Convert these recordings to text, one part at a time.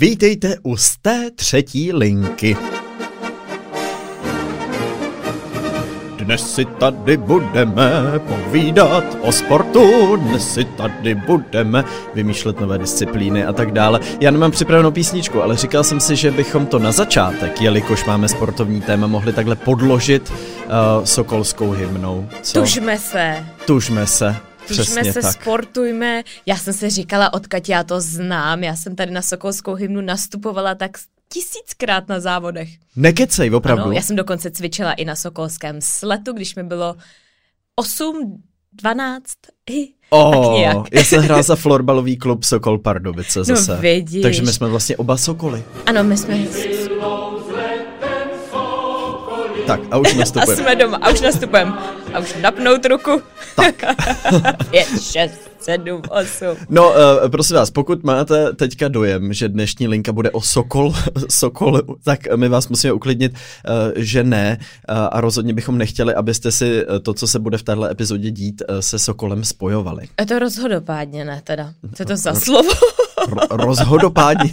Vítejte u z té třetí linky. Dnes si tady budeme povídat o sportu, dnes si tady budeme vymýšlet nové disciplíny a tak dále. Já nemám připravenou písničku, ale říkal jsem si, že bychom to na začátek, jelikož máme sportovní téma, mohli takhle podložit uh, sokolskou hymnou. Co? Tužme se. Tužme se. Tužme se, tak. sportujme. Já jsem se říkala, odkud já to znám. Já jsem tady na Sokolskou hymnu nastupovala tak tisíckrát na závodech. Nekecej, opravdu. Ano, já jsem dokonce cvičila i na Sokolském sletu, když mi bylo 8, 12 i Oh, já jsem hrál za florbalový klub Sokol Pardubice no, zase. No vidíš. Takže my jsme vlastně oba Sokoly. Ano, my jsme... Tak a už nastupujeme. A jsme doma, a už nastupujeme. A už napnout ruku. Tak. Pět, šest, sedm, osm. No, uh, prosím vás, pokud máte teďka dojem, že dnešní linka bude o Sokol, Sokol tak my vás musíme uklidnit, uh, že ne uh, a rozhodně bychom nechtěli, abyste si to, co se bude v této epizodě dít, uh, se Sokolem spojovali. Je to rozhodopádně, ne teda? Co to za slovo? rozhodopádně.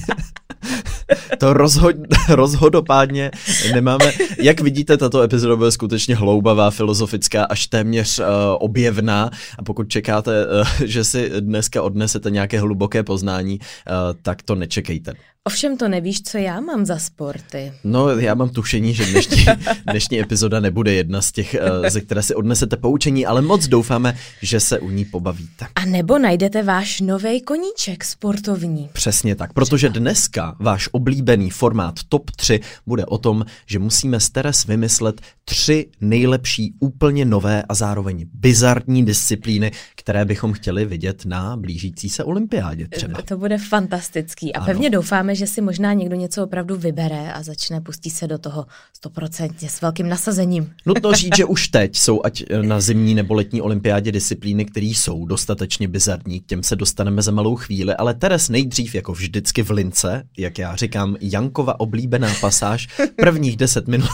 To rozhod, rozhodopádně nemáme. Jak vidíte, tato epizoda bude skutečně hloubavá, filozofická, až téměř uh, objevná. A pokud čekáte, uh, že si dneska odnesete nějaké hluboké poznání, uh, tak to nečekejte. Ovšem to nevíš, co já mám za sporty. No, já mám tušení, že dnešní, dnešní epizoda nebude jedna z těch, eh, ze které si odnesete poučení, ale moc doufáme, že se u ní pobavíte. A nebo najdete váš nový koníček sportovní. Přesně tak, protože dneska váš oblíbený formát TOP 3 bude o tom, že musíme s Teres vymyslet tři nejlepší úplně nové a zároveň bizarní disciplíny, které bychom chtěli vidět na blížící se olympiádě třeba. To bude fantastický a ano. pevně doufáme, že si možná někdo něco opravdu vybere a začne pustit se do toho stoprocentně s velkým nasazením. Nutno říct, že už teď jsou ať na zimní nebo letní olympiádě disciplíny, které jsou dostatečně bizarní, k těm se dostaneme za malou chvíli, ale Teres nejdřív jako vždycky v lince, jak já říkám, Jankova oblíbená pasáž, prvních deset minut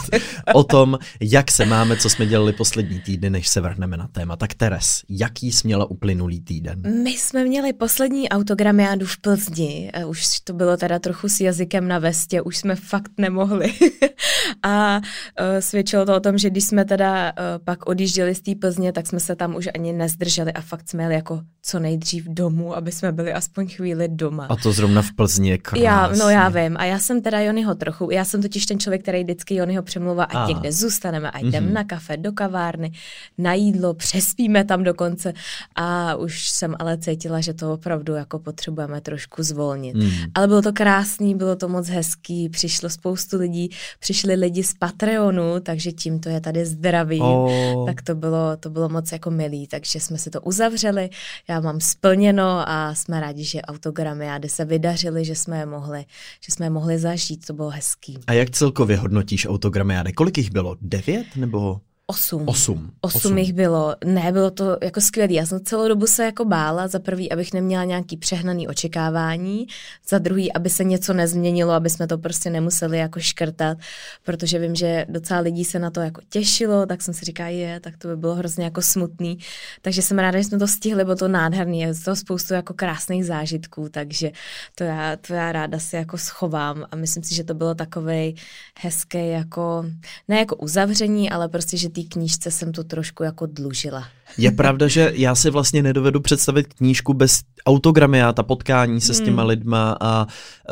o tom, jak se máme, co jsme dělali poslední týdny, než se vrhneme na téma. Tak Teres, jaký jsi měla uplynulý týden? My jsme měli poslední autogramiádu v Plzni, už to bylo teda trochu trochu s jazykem na vestě, už jsme fakt nemohli. a uh, svědčilo to o tom, že když jsme teda uh, pak odjížděli z té Plzně, tak jsme se tam už ani nezdrželi a fakt jsme jeli jako co nejdřív domů, aby jsme byli aspoň chvíli doma. A to zrovna v Plzni je krásný. Já, no já vím. A já jsem teda Jonyho trochu, já jsem totiž ten člověk, který vždycky Jonyho přemluvá, ať někde zůstaneme, ať jdeme mm-hmm. na kafe, do kavárny, na jídlo, přespíme tam dokonce. A už jsem ale cítila, že to opravdu jako potřebujeme trošku zvolnit. Mm. Ale bylo to krásný, bylo to moc hezký, přišlo spoustu lidí, přišli lidi z Patreonu, takže tímto je tady zdraví. Oh. Tak to bylo, to bylo moc jako milý, takže jsme si to uzavřeli já mám splněno a jsme rádi, že autogramy a se vydařily, že jsme je mohli, že jsme je mohli zažít, to bylo hezký. A jak celkově hodnotíš autogramy? Kolik jich bylo? Devět nebo? Osm. Osm. Osm, jich bylo. Ne, bylo to jako skvělé. Já jsem celou dobu se jako bála. Za prvý, abych neměla nějaký přehnaný očekávání. Za druhý, aby se něco nezměnilo, aby jsme to prostě nemuseli jako škrtat, protože vím, že docela lidí se na to jako těšilo, tak jsem si říkala, je, tak to by bylo hrozně jako smutný. Takže jsem ráda, že jsme to stihli, bylo to nádherný. Je to spoustu jako krásných zážitků, takže to já, to já ráda si jako schovám a myslím si, že to bylo takovej hezké jako, ne jako uzavření, ale prostě, že té knížce jsem to trošku jako dlužila. Je pravda, že já si vlastně nedovedu představit knížku bez autogramiáta, potkání se hmm. s těma lidma a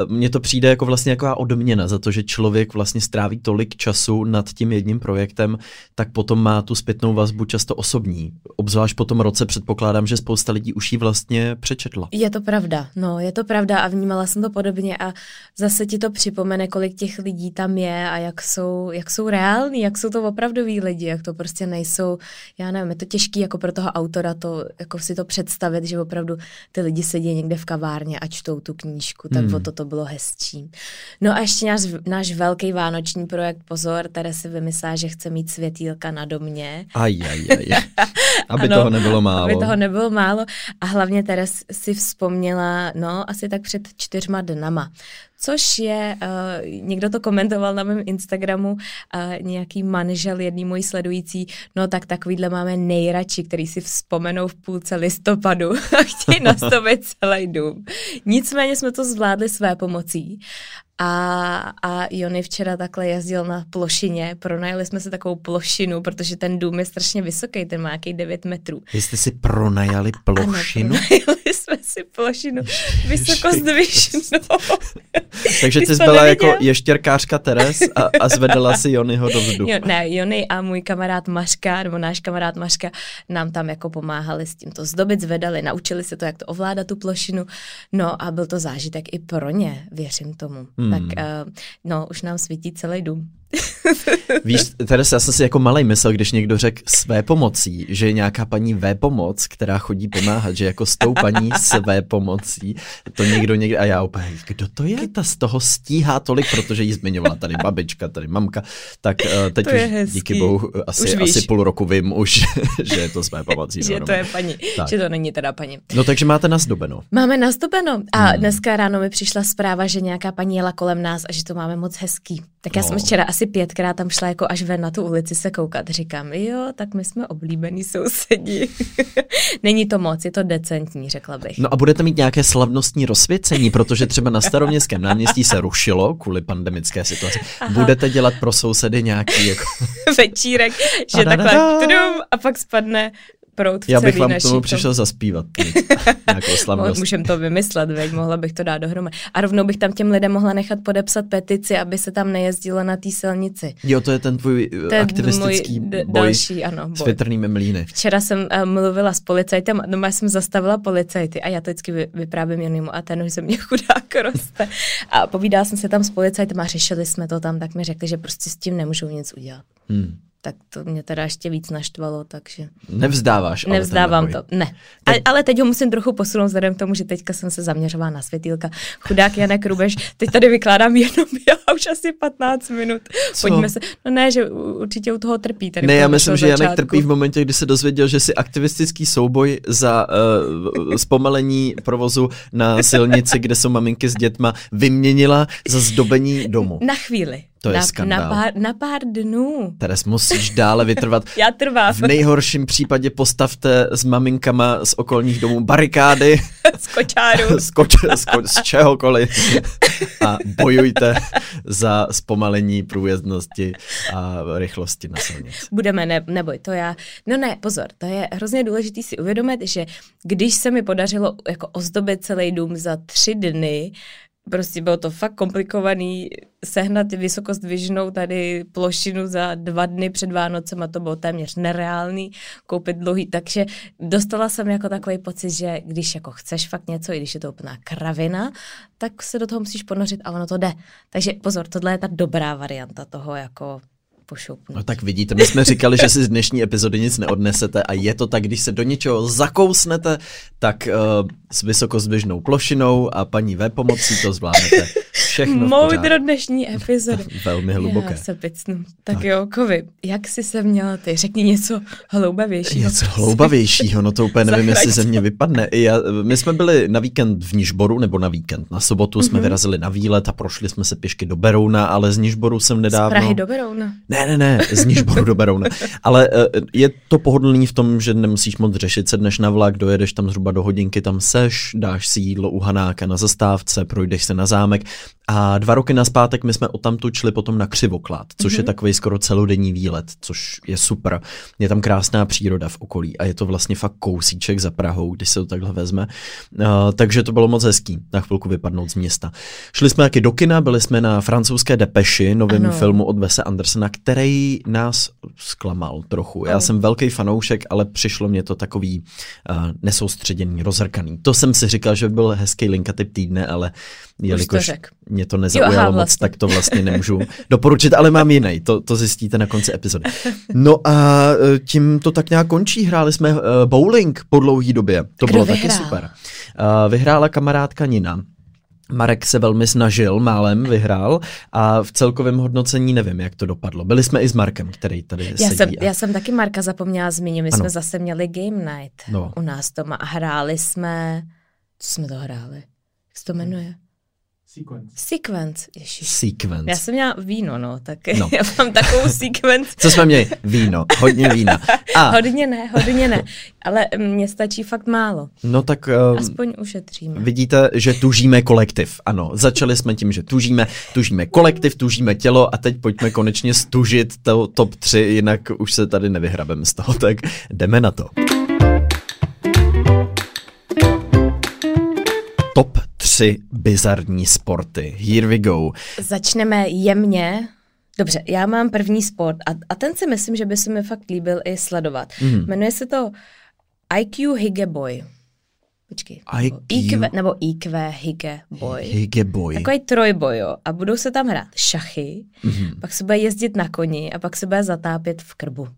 mně to přijde jako vlastně jako odměna za to, že člověk vlastně stráví tolik času nad tím jedním projektem, tak potom má tu zpětnou vazbu často osobní. Obzvlášť po tom roce předpokládám, že spousta lidí už ji vlastně přečetla. Je to pravda, no, je to pravda a vnímala jsem to podobně a zase ti to připomene, kolik těch lidí tam je a jak jsou, jak jsou reální, jak jsou to opravdoví lidi, jak to prostě nejsou, já nevím, je to těžký jako pro toho autora to, jako si to představit, že opravdu ty lidi sedí někde v kavárně a čtou tu knížku, tak hmm. o to to bylo hezčí. No a ještě náš, náš velký vánoční projekt, pozor, tady si vymyslá, že chce mít světýlka na domě. Aj, aj, aj. Aby ano, toho nebylo málo. Aby toho nebylo málo. A hlavně Teres si vzpomněla, no, asi tak před čtyřma dnama, Což je, uh, někdo to komentoval na mém Instagramu, uh, nějaký manžel jedný můj sledující, no tak takovýhle máme nejradši, který si vzpomenou v půlce listopadu a chtějí nastavit celý dům. Nicméně jsme to zvládli své pomocí a, a Jony včera takhle jezdil na plošině, pronajeli jsme si takovou plošinu, protože ten dům je strašně vysoký, ten má nějaký 9 metrů. Vy jste si pronajali plošinu? Ano, pronajeli jsme si plošinu vysoko zdvižnou. Takže jsi byla jako ještěrkářka Teres a, a zvedala si Jonyho do vzduchu. Jo, ne, Jony a můj kamarád Maška, nebo náš kamarád Maška, nám tam jako pomáhali s tím to zdobit, zvedali, naučili se to, jak to ovládat tu plošinu. No a byl to zážitek i pro ně, věřím tomu. Hmm tak uh, no, už nám svítí celý dům. Víš, Teres, já jsem si jako malý myslel, když někdo řekl své pomocí, že je nějaká paní V pomoc, která chodí pomáhat, že jako s tou paní své pomocí, to někdo někde, a já úplně, kdo to je? Ta z toho stíhá tolik, protože jí zmiňovala tady babička, tady mamka, tak uh, teď to už díky bohu asi, už asi půl roku vím už, že je to své pomocí. že to je paní, tak. že to není teda paní. No takže máte nazdobeno. Máme nazdobeno a hmm. dneska ráno mi přišla zpráva, že nějaká paní jela kolem nás a že to máme moc hezký. Tak já no. jsem včera asi pětkrát tam šla jako až ven na tu ulici se koukat. Říkám, jo, tak my jsme oblíbení sousedí. Není to moc, je to decentní, řekla bych. No a budete mít nějaké slavnostní rozsvěcení, protože třeba na staroměstském náměstí se rušilo kvůli pandemické situaci. Aha. Budete dělat pro sousedy nějaký jako... Večírek, že takhle a pak spadne prout v Já bych vám tomu přišel zaspívat. Můžem to vymyslet, veď, mohla bych to dát dohromady. A rovnou bych tam těm lidem mohla nechat podepsat petici, aby se tam nejezdilo na té silnici. Jo, to je ten tvůj uh, ten aktivistický můj boj další, ano, boj. s větrnými mlíny. Včera jsem uh, mluvila s policajtem, doma jsem zastavila policajty a já to vždycky vyprávěm jenimu a ten už se mě chudák roste. A povídala jsem se tam s policajtem a řešili jsme to tam, tak mi řekli, že prostě s tím nemůžou nic udělat. Hmm tak to mě teda ještě víc naštvalo, takže... Nevzdáváš ale Nevzdávám to, ne. A, ale teď ho musím trochu posunout vzhledem k tomu, že teďka jsem se zaměřovala na světýlka. Chudák Janek Rubeš, teď tady vykládám jenom já už asi 15 minut. Co? Pojďme se, no ne, že určitě u toho trpí. Tady ne, já myslím, že Janek trpí v momentě, kdy se dozvěděl, že si aktivistický souboj za uh, zpomalení provozu na silnici, kde jsou maminky s dětma, vyměnila za zdobení domu. Na chvíli. To je na, skandál. Na pár, na pár dnů. Teres, musíš dále vytrvat. Já trvám. V nejhorším případě postavte s maminkama z okolních domů barikády. z kočáru. z, koč, z, ko, z čehokoliv. a bojujte za zpomalení průjezdnosti a rychlosti na silnici. Budeme, ne, neboj, to já. No ne, pozor, to je hrozně důležité si uvědomit, že když se mi podařilo jako ozdobit celý dům za tři dny, Prostě bylo to fakt komplikovaný sehnat vysokozdvižnou tady plošinu za dva dny před Vánocem a to bylo téměř nereálný koupit dlouhý, takže dostala jsem jako takový pocit, že když jako chceš fakt něco, i když je to úplná kravina, tak se do toho musíš ponořit a ono to jde. Takže pozor, tohle je ta dobrá varianta toho jako pošoupnout. No tak vidíte, my jsme říkali, že si z dnešní epizody nic neodnesete a je to tak, když se do něčeho zakousnete, tak uh, s vysokozběžnou plošinou a paní V pomocí to zvládnete. Všechno Moudro dnešní epizody. Velmi hluboké. Já se picnu. Tak, tak jo, Kovi, jak jsi se měla ty? Řekni něco hloubavějšího. Něco hloubavějšího, no to úplně nevím, jestli ze mě vypadne. Já, my jsme byli na víkend v Nižboru, nebo na víkend. Na sobotu mm-hmm. jsme mhm. vyrazili na výlet a prošli jsme se pěšky do Berouna, ale z Nižboru jsem nedávno... Z Prahy do Berouna. Ne, ne, ne, z Nižboru do Berouna. Ale uh, je to pohodlný v tom, že nemusíš moc řešit, sedneš na vlak, dojedeš tam zhruba do hodinky, tam seš, dáš si jídlo u Hanáka na zastávce, projdeš se na zámek a dva roky naspátek my jsme o tam šli potom na Křivoklad, což mm-hmm. je mhm. takový skoro celodenní výlet, což je super. Je tam krásná příroda v okolí a je to vlastně fakt kousíček za Prahou, když se to takhle vezme. Uh, takže to bylo moc hezký na chvilku vypadnout z města. Šli jsme taky do kina, byli jsme na francouzské Depeši, novém ano. filmu od Vese Andersena, který nás zklamal trochu. Já jsem velký fanoušek, ale přišlo mě to takový uh, nesoustředěný, rozrkaný. To jsem si říkal, že by byl hezký linka typ týdne, ale jelikož mě to nezaujalo jo, aha, vlastně. moc, tak to vlastně nemůžu doporučit, ale mám jiný, to, to zjistíte na konci epizody. No a e, tím to tak nějak končí, hráli jsme uh, bowling po dlouhý době, to Kdo bylo vyhrál? taky super. Uh, vyhrála kamarádka Nina, Marek se velmi snažil, málem vyhrál a v celkovém hodnocení nevím, jak to dopadlo. Byli jsme i s Markem, který tady já sedí. Jsem, a... Já jsem taky Marka zapomněla zmínit, my ano. jsme zase měli Game Night no. u nás doma a hráli jsme, co jsme to hráli? Jak se to jmenuje? Sequence. Sequence, ježiš. Sequence. Já jsem měla víno, no, tak no. já mám takovou sequence. Co jsme měli? Víno, hodně vína. A. Hodně ne, hodně ne, ale mně stačí fakt málo. No tak... Um, Aspoň ušetříme. Vidíte, že tužíme kolektiv, ano. Začali jsme tím, že tužíme, tužíme kolektiv, tužíme tělo a teď pojďme konečně stužit to top 3, jinak už se tady nevyhrabeme z toho, tak jdeme na to. Top tři bizarní sporty. Here we go. Začneme jemně. Dobře, já mám první sport a, a ten si myslím, že by se mi fakt líbil i sledovat. Mm. Jmenuje se to IQ Hige Boy. Počkej. IQ? IQ, nebo IQ Hige Boy. Hige Boy. Takový trojboj, jo. A budou se tam hrát šachy, mm-hmm. pak se bude jezdit na koni a pak se bude zatápět v krbu.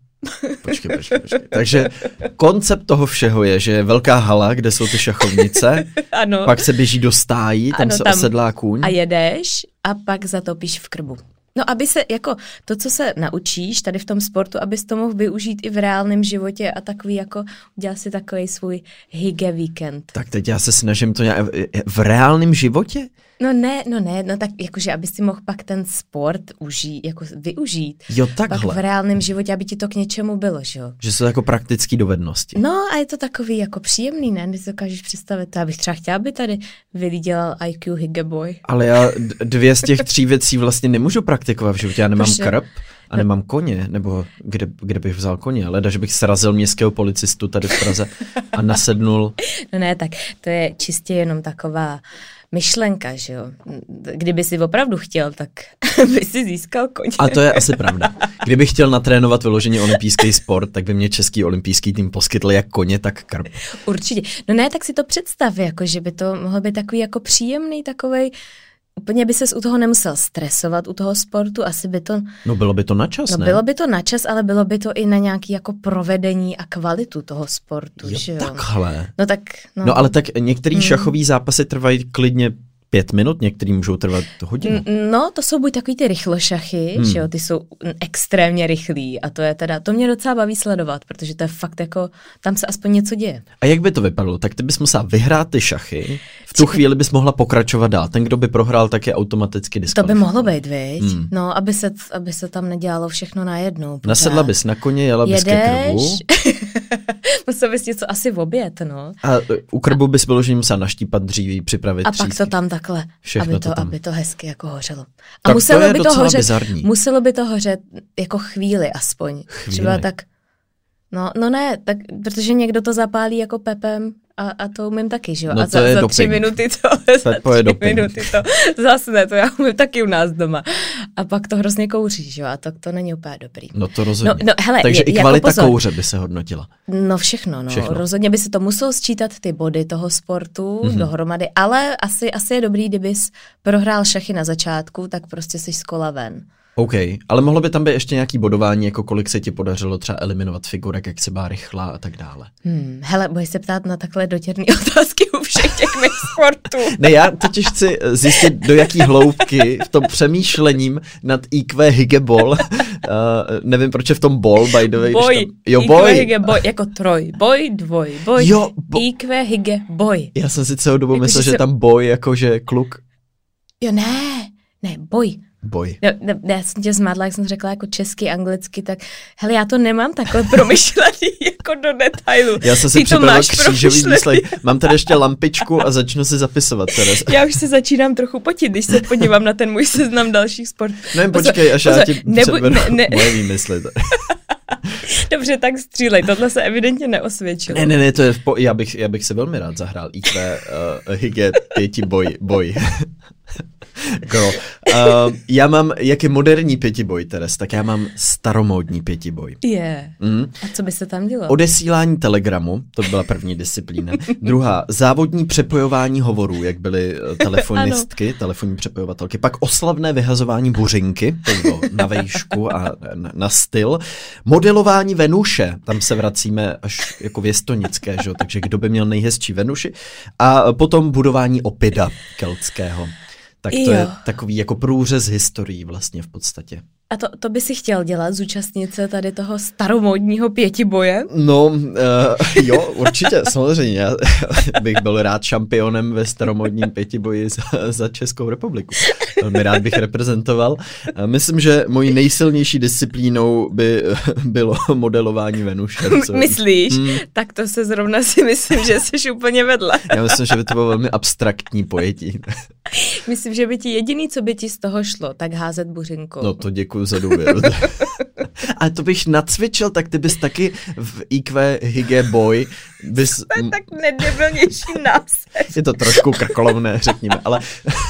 Počkej, počkej, počkej. Takže koncept toho všeho je, že je velká hala, kde jsou ty šachovnice, ano. pak se běží do stájí, tam ano, se tam osedlá kůň. A jedeš a pak zatopíš v krbu. No, aby se, jako to, co se naučíš tady v tom sportu, abys to mohl využít i v reálném životě a takový, jako udělat si takový svůj hygge víkend. Tak teď já se snažím to nějak, v reálném životě? No ne, no ne, no tak jakože, aby si mohl pak ten sport užít, jako využít. Jo, takhle. Pak v reálném životě, aby ti to k něčemu bylo, že jo. Že jsou jako praktické dovednosti. No a je to takový jako příjemný, ne? Když si dokážeš představit, já bych třeba chtěla, aby tady Vili dělal IQ Higgeboy. Ale já dvě z těch tří věcí vlastně nemůžu praktikovat v životě. Já nemám Proč? krb a nemám koně, nebo kde, kde bych vzal koně, leda, že bych srazil městského policistu tady v Praze a nasednul. No ne, tak to je čistě jenom taková myšlenka, že jo. Kdyby si opravdu chtěl, tak by si získal koně. A to je asi pravda. Kdybych chtěl natrénovat vyloženě olympijský sport, tak by mě český olympijský tým poskytl jak koně, tak krb. Určitě. No ne, tak si to představ, jako, že by to mohlo být takový jako příjemný takovej Úplně by ses u toho nemusel stresovat, u toho sportu, asi by to... No bylo by to na čas, no, ne? bylo by to na čas, ale bylo by to i na nějaký jako provedení a kvalitu toho sportu, jo, že jo? takhle. No tak... No, no ale tak některé hmm. šachové zápasy trvají klidně pět minut, některý můžou trvat hodinu. No, to jsou buď takový ty rychlošachy, hmm. že jo, ty jsou extrémně rychlí a to je teda, to mě docela baví sledovat, protože to je fakt jako, tam se aspoň něco děje. A jak by to vypadalo? Tak ty bys musela vyhrát ty šachy, v tu chvíli bys mohla pokračovat dál. Ten, kdo by prohrál, tak je automaticky To by mohlo být, viď? Hmm. No, aby se, aby se tam nedělalo všechno najednou. Pořád. Nasedla bys na koně, jela bys Jedeš, ke krbu. musel bys něco asi v oběd, no. A u krbu bys bylo, že musela naštípat dříví, připravit A třísky. pak to tam takhle, Všechno aby to, to aby to hezky jako hořelo. A tak muselo to by to hořet, bizarní. muselo by to hořet jako chvíli aspoň. Chvíli. Třeba tak, no, no ne, tak, protože někdo to zapálí jako pepem a, a to umím taky, že jo? No a za, za doping. tři minuty to, za tři doping. minuty to zasne, to já umím taky u nás doma. A pak to hrozně kouří, že jo? A to, to není úplně dobrý. No to rozhodně. No, no, hele, Takže je, i jako kvalita jako kouře by se hodnotila. No všechno, no. Všechno. Rozhodně by se to muselo sčítat ty body toho sportu mm-hmm. dohromady, ale asi, asi je dobrý, kdybys prohrál šachy na začátku, tak prostě jsi z kola ven. OK, ale mohlo by tam být ještě nějaký bodování, jako kolik se ti podařilo třeba eliminovat figurek, jak se byla rychlá a tak dále. Hmm, hele, budeš se ptát na takhle dotěrné otázky u všech těch mých sportů. ne, já totiž chci zjistit, do jaký hloubky v tom přemýšlením nad IQ Higebol, uh, nevím, proč je v tom bol, by the way. Boj, tam, jo, IQ boj. Hige, boj, jako troj, boj, dvoj, boj, jo, bo... IQ Hige, boj. Já jsem si celou dobu jako, myslel, že, že tam boj, jakože kluk. Jo, ne, ne, boj, Boj. No, ne, ne, já jsem tě zmádla, jak jsem řekla jako česky, anglicky, tak hele, já to nemám takhle promyšlený jako do detailu. Já jsem si připravil křížový výslech. Mám tady ještě lampičku a začnu si zapisovat teraz. Já už se začínám trochu potit, když se podívám na ten můj seznam dalších sportů. Ne, počkej, až pozor, já ti nebu, ne, ne. moje výmysly. Dobře, tak střílej, tohle se evidentně neosvědčilo. Ne, ne, ne, to je v po... já, bych, já bych se velmi rád zahrál IQ uh, Hygge pěti boj, boj. Girl. Uh, já mám, jak je moderní pětiboj, Teres, tak já mám staromódní pětiboj. Je. Yeah. Mm. A co by se tam dělo? Odesílání telegramu, to byla první disciplína. Druhá, závodní přepojování hovorů, jak byly eh, telefonistky, telefonní přepojovatelky. Pak oslavné vyhazování buřinky, to bylo na vejšku a na, na styl. Modelování Venuše, tam se vracíme až jako věstonické, že? takže kdo by měl nejhezčí Venuši. A potom budování opida keltského tak to jo. je takový jako průřez historií vlastně v podstatě. A to, to by si chtěl dělat, zúčastnit se tady toho staromodního pětiboje? No, uh, jo, určitě, samozřejmě. Já bych byl rád šampionem ve staromodním pětiboji za, za Českou republiku. Velmi rád bych reprezentoval. Myslím, že mojí nejsilnější disciplínou by bylo modelování Venuše. Myslíš? Hmm. Tak to se zrovna si myslím, že jsi úplně vedle. Já myslím, že by to bylo velmi abstraktní pojetí. Myslím, že by ti jediný, co by ti z toho šlo, tak házet buřinkou. No to děkuji za důvěru. Ale to bych nacvičil, tak ty bys taky v IQ Hygge Boy bys... To je tak nedebilnější název. Je to trošku krkolovné, řekněme, ale,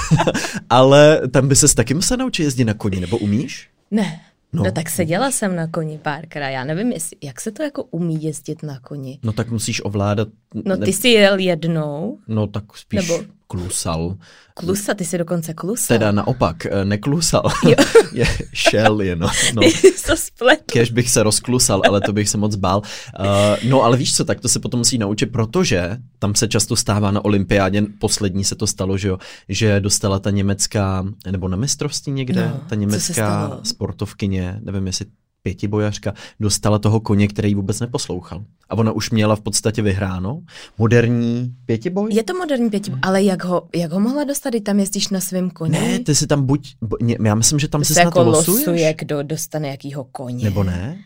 ale tam by ses taky musel naučit jezdit na koni, nebo umíš? Ne. No. no tak seděla jsem na koni párkrát, já nevím, jestli, jak se to jako umí jezdit na koni. No tak musíš ovládat... No ty jsi jel jednou. No tak spíš Nebo... klusal. Klusa, ty jsi dokonce klusal. Teda naopak, eh, neklusal. je šel jenom. No. to spletl. Kež bych se rozklusal, ale to bych se moc bál. Uh, no ale víš co, tak to se potom musí naučit, protože tam se často stává na olympiádě, poslední se to stalo, že jo, že dostala ta německá, nebo na mistrovství někde, no, ta německá sportovkyně, nevím jestli pětibojařka dostala toho koně, který vůbec neposlouchal. A ona už měla v podstatě vyhráno. Moderní pětiboj? Je to moderní pětiboj, ale jak ho, jak ho mohla dostat, tam jezdíš na svém koni? Ne, ty si tam buď, já myslím, že tam to si snad jako losuješ. losuje, kdo dostane jakýho koně. Nebo ne?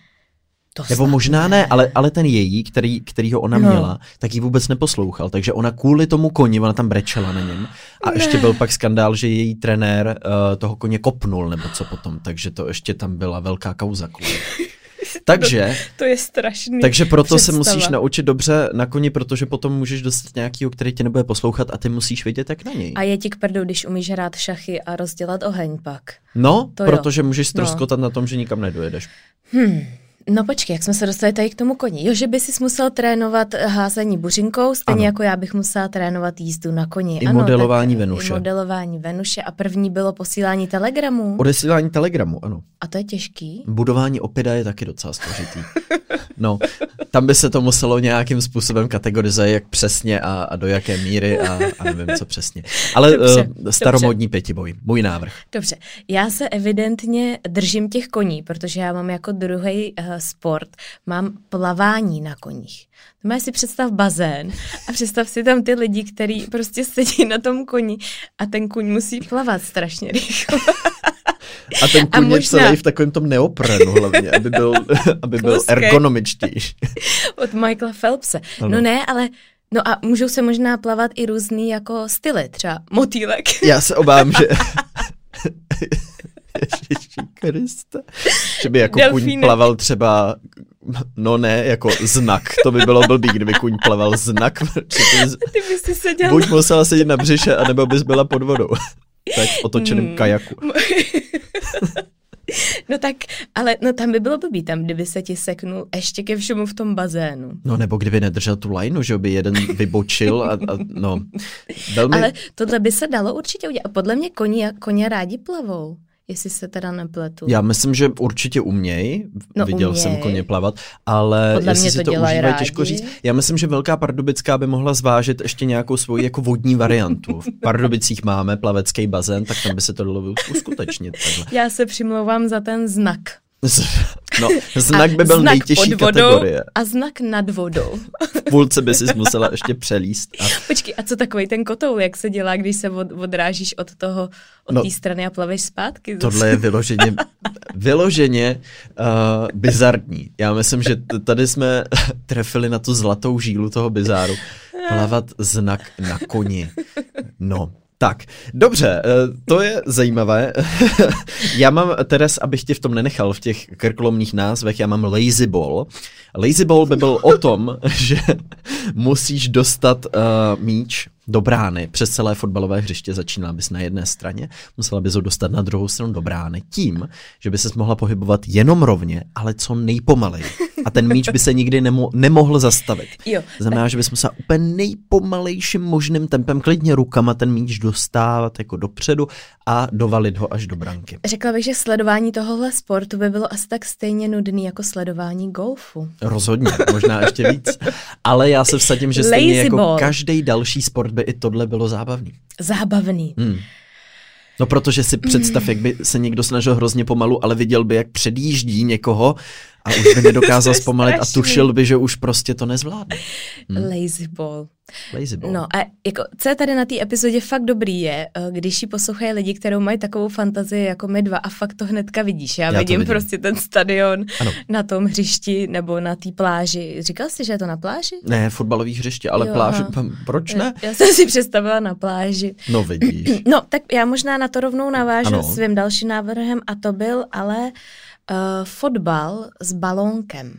To Nebo možná ne, ale, ale ten její, který, který ho ona no. měla, tak ji vůbec neposlouchal. Takže ona kvůli tomu koni, ona tam brečela na něm. A ne. ještě byl pak skandál, že její trenér uh, toho koně kopnul, nebo co potom. Takže to ještě tam byla velká kauza kvůli. Takže, to, to je strašný. Takže proto představa. se musíš naučit dobře na koni, protože potom můžeš dostat nějakýho, který tě nebude poslouchat a ty musíš vědět, jak na něj. A je ti k prdu, když umíš hrát šachy a rozdělat oheň pak. No, to protože jo. můžeš stroskotat no. na tom, že nikam nedojedeš. Hmm. No počkej, jak jsme se dostali tady k tomu koni. Jo, že by si musel trénovat házení buřinkou, stejně ano. jako já bych musela trénovat jízdu na koni. I ano, modelování Venuše. I modelování Venuše a první bylo posílání telegramů. Odesílání telegramu, ano. A to je těžký? Budování opida je taky docela složitý. No, tam by se to muselo nějakým způsobem kategorizovat, jak přesně a, a do jaké míry a, a nevím, co přesně. Ale dobře, uh, staromodní dobře. pětiboj, můj návrh. Dobře, já se evidentně držím těch koní, protože já mám jako druhý uh, sport, mám plavání na koních. Máš si představ bazén a představ si tam ty lidi, kteří prostě sedí na tom koni a ten kuň musí plavat strašně rychle. A ten kuň je celý v takovém tom neoprenu hlavně, aby byl, aby byl ergonomičtější. Od Michaela Phelpse. Ano. No ne, ale No a můžou se možná plavat i různý jako styly, třeba motýlek. Já se obávám, že... Ježiši Kriste. Že by jako Delfínek. kuň plaval třeba, no ne, jako znak. To by bylo blbý, kdyby kuň plaval znak. Ty bys si seděl. Buď musela sedět na břiše, anebo bys byla pod vodou. Tak v otočeném hmm. kajaku. No tak, ale no tam by bylo blbý, tam kdyby se ti seknul ještě ke všemu v tom bazénu. No nebo kdyby nedržel tu lajnu, že by jeden vybočil a, a no. Velmi... Ale tohle by se dalo určitě udělat. Podle mě koně, koně rádi plavou jestli se teda nepletu. Já myslím, že určitě uměj, no, viděl uměj. jsem koně plavat, ale Podle jestli si to, to užívají, těžko říct. Já myslím, že Velká Pardubická by mohla zvážit ještě nějakou svoji jako vodní variantu. V Pardubicích máme plavecký bazén, tak tam by se to dalo uskutečnit. Takhle. Já se přimlouvám za ten znak. No, znak by byl znak nejtěžší pod vodou kategorie. A znak nad vodou. V půlce by si musela ještě přelíst. A... Počkej, a co takový ten kotoul, jak se dělá, když se od, odrážíš od toho, od no, té strany a plaveš zpátky? Zase. Tohle je vyloženě, vyloženě uh, bizarní. Já myslím, že tady jsme trefili na tu zlatou žílu toho bizáru. Plavat znak na koni. No, tak, dobře, eh, to je zajímavé. já mám, Teres, abych tě v tom nenechal, v těch krklomných názvech, já mám lazy ball. Lazy ball by byl o tom, že musíš dostat uh, míč do brány přes celé fotbalové hřiště. Začínala bys na jedné straně, musela bys ho dostat na druhou stranu do brány tím, že by se mohla pohybovat jenom rovně, ale co nejpomaleji. A ten míč by se nikdy nemo- nemohl zastavit. Jo. Znamená, že bys musela úplně nejpomalejším možným tempem, klidně rukama ten míč dostávat jako dopředu a dovalit ho až do branky. Řekla bych, že sledování tohohle sportu by bylo asi tak stejně nudný jako sledování golfu. Rozhodně, možná ještě víc. Ale já se vsadím, že stejně Lazy jako každý další sport by i tohle bylo zábavný. Zábavný. Hmm. No protože si představ, jak by se někdo snažil hrozně pomalu, ale viděl by, jak předjíždí někoho a už by nedokázal zpomalit a tušil by, že už prostě to nezvládne. Lazy ball. Lazy ball. No a jako, co je tady na té epizodě fakt dobrý je, eh, když ji poslouchají lidi, kterou mají takovou fantazii jako my dva a fakt to hnedka vidíš. Já, Já vidím, vidím. prostě ten stadion Ano. na tom hřišti nebo na té pláži. Říkal jsi, že je to na pláži? Ne, fotbalový hřiště, ale Jo, pláž, aha. proč ne? Já jsem si představila na pláži. No vidíš. No, tak já možná na to rovnou navážu Ano. svým dalším návrhem a to byl ale uh, fotbal s balónkem.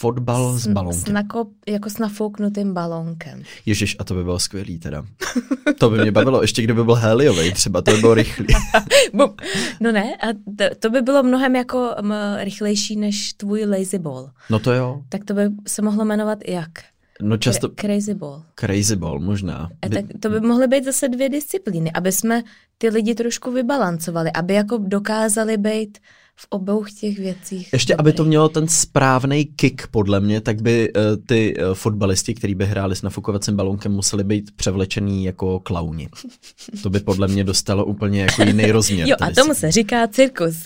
Fotbal s S, balonkem. nakop, jako s nafouknutým balónkem. Ježiš, a to by bylo skvělý teda. To by mě bavilo, ještě kdyby byl heliový, třeba to by bylo rychlý. No ne, a to, to by bylo mnohem jako m, rychlejší než tvůj lazy ball. No to jo. Tak to by se mohlo jmenovat jak? No často crazy ball. crazy ball možná. A tak to by mohly být zase dvě disciplíny, aby jsme ty lidi trošku vybalancovali, aby jako dokázali být v obou těch věcích. Ještě, dobrý. aby to mělo ten správný kick, podle mě, tak by uh, ty uh, fotbalisti, kteří by hráli s nafukovacím balonkem, museli být převlečený jako klauni. To by podle mě dostalo úplně jako jiný rozměr. Jo, a tomu disciplína. se říká cirkus.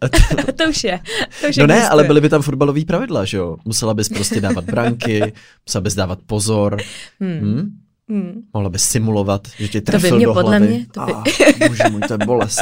to už je. To už No ne, ale byly by tam fotbalový pravidla, že jo? Musela bys prostě dávat branky, musela bys dávat pozor. Hmm. Hmm? Hmm. Mohla bys simulovat, že tě To by trefil mě do podle hlavy. mě- to by- Ah, bože můj, to je bolest.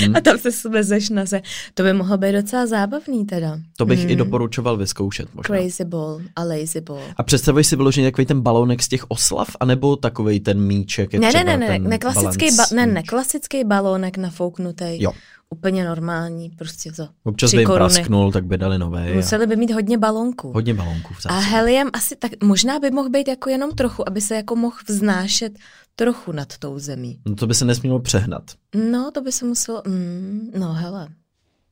Hmm. A tam se svezeš na se. To by mohlo být docela zábavný teda. To bych Hmm. i doporučoval vyzkoušet možná. Crazy ball a lazy ball. A představuj si vyloženě takový ten balónek z těch oslav, anebo takový ten míček? Ne, ne, ne, ne, ne, klasický, ba- ne, ne, klasický balónek nafouknutý. Jo. Úplně normální, prostě to. Občas by jim koruny. prasknul, tak by dali nové. Museli by mít hodně balónků. Hodně balónků v A heliem asi tak, možná by mohl být jako jenom trochu, aby se jako mohl vznášet trochu nad tou zemí. No to by se nesmělo přehnat. No, to by se muselo, mm, no hele.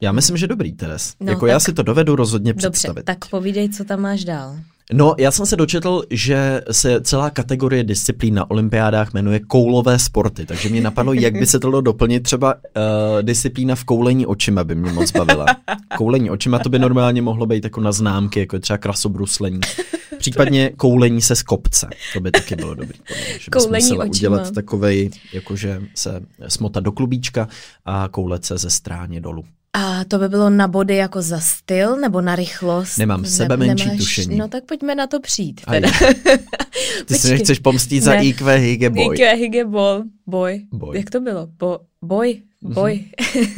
Já myslím, že dobrý, Teres. No, jako já si to dovedu rozhodně Dobře, představit. tak povídej, co tam máš dál. No, já jsem se dočetl, že se celá kategorie disciplín na olympiádách jmenuje koulové sporty, takže mě napadlo, jak by se to dalo doplnit. Třeba uh, disciplína v koulení očima by mě moc bavila. Koulení očima to by normálně mohlo být jako na známky, jako je třeba krasobruslení. Případně koulení se z kopce, to by taky bylo dobrý. podle mě, Že bys Koulení musela očima. udělat takovej, jakože se smotat do klubíčka a koulet se ze stráně dolů. A to by bylo na body jako za styl nebo na rychlost? Nemám Ne- sebe menší nemáš- tušení. No tak pojďme na to přijít. Teda. Ty si Počkej. nechceš pomstít za Ne. IQ Hige Boy. Hige, hige, bol, boj. Boj. Jak to bylo? Bo, boj, boj.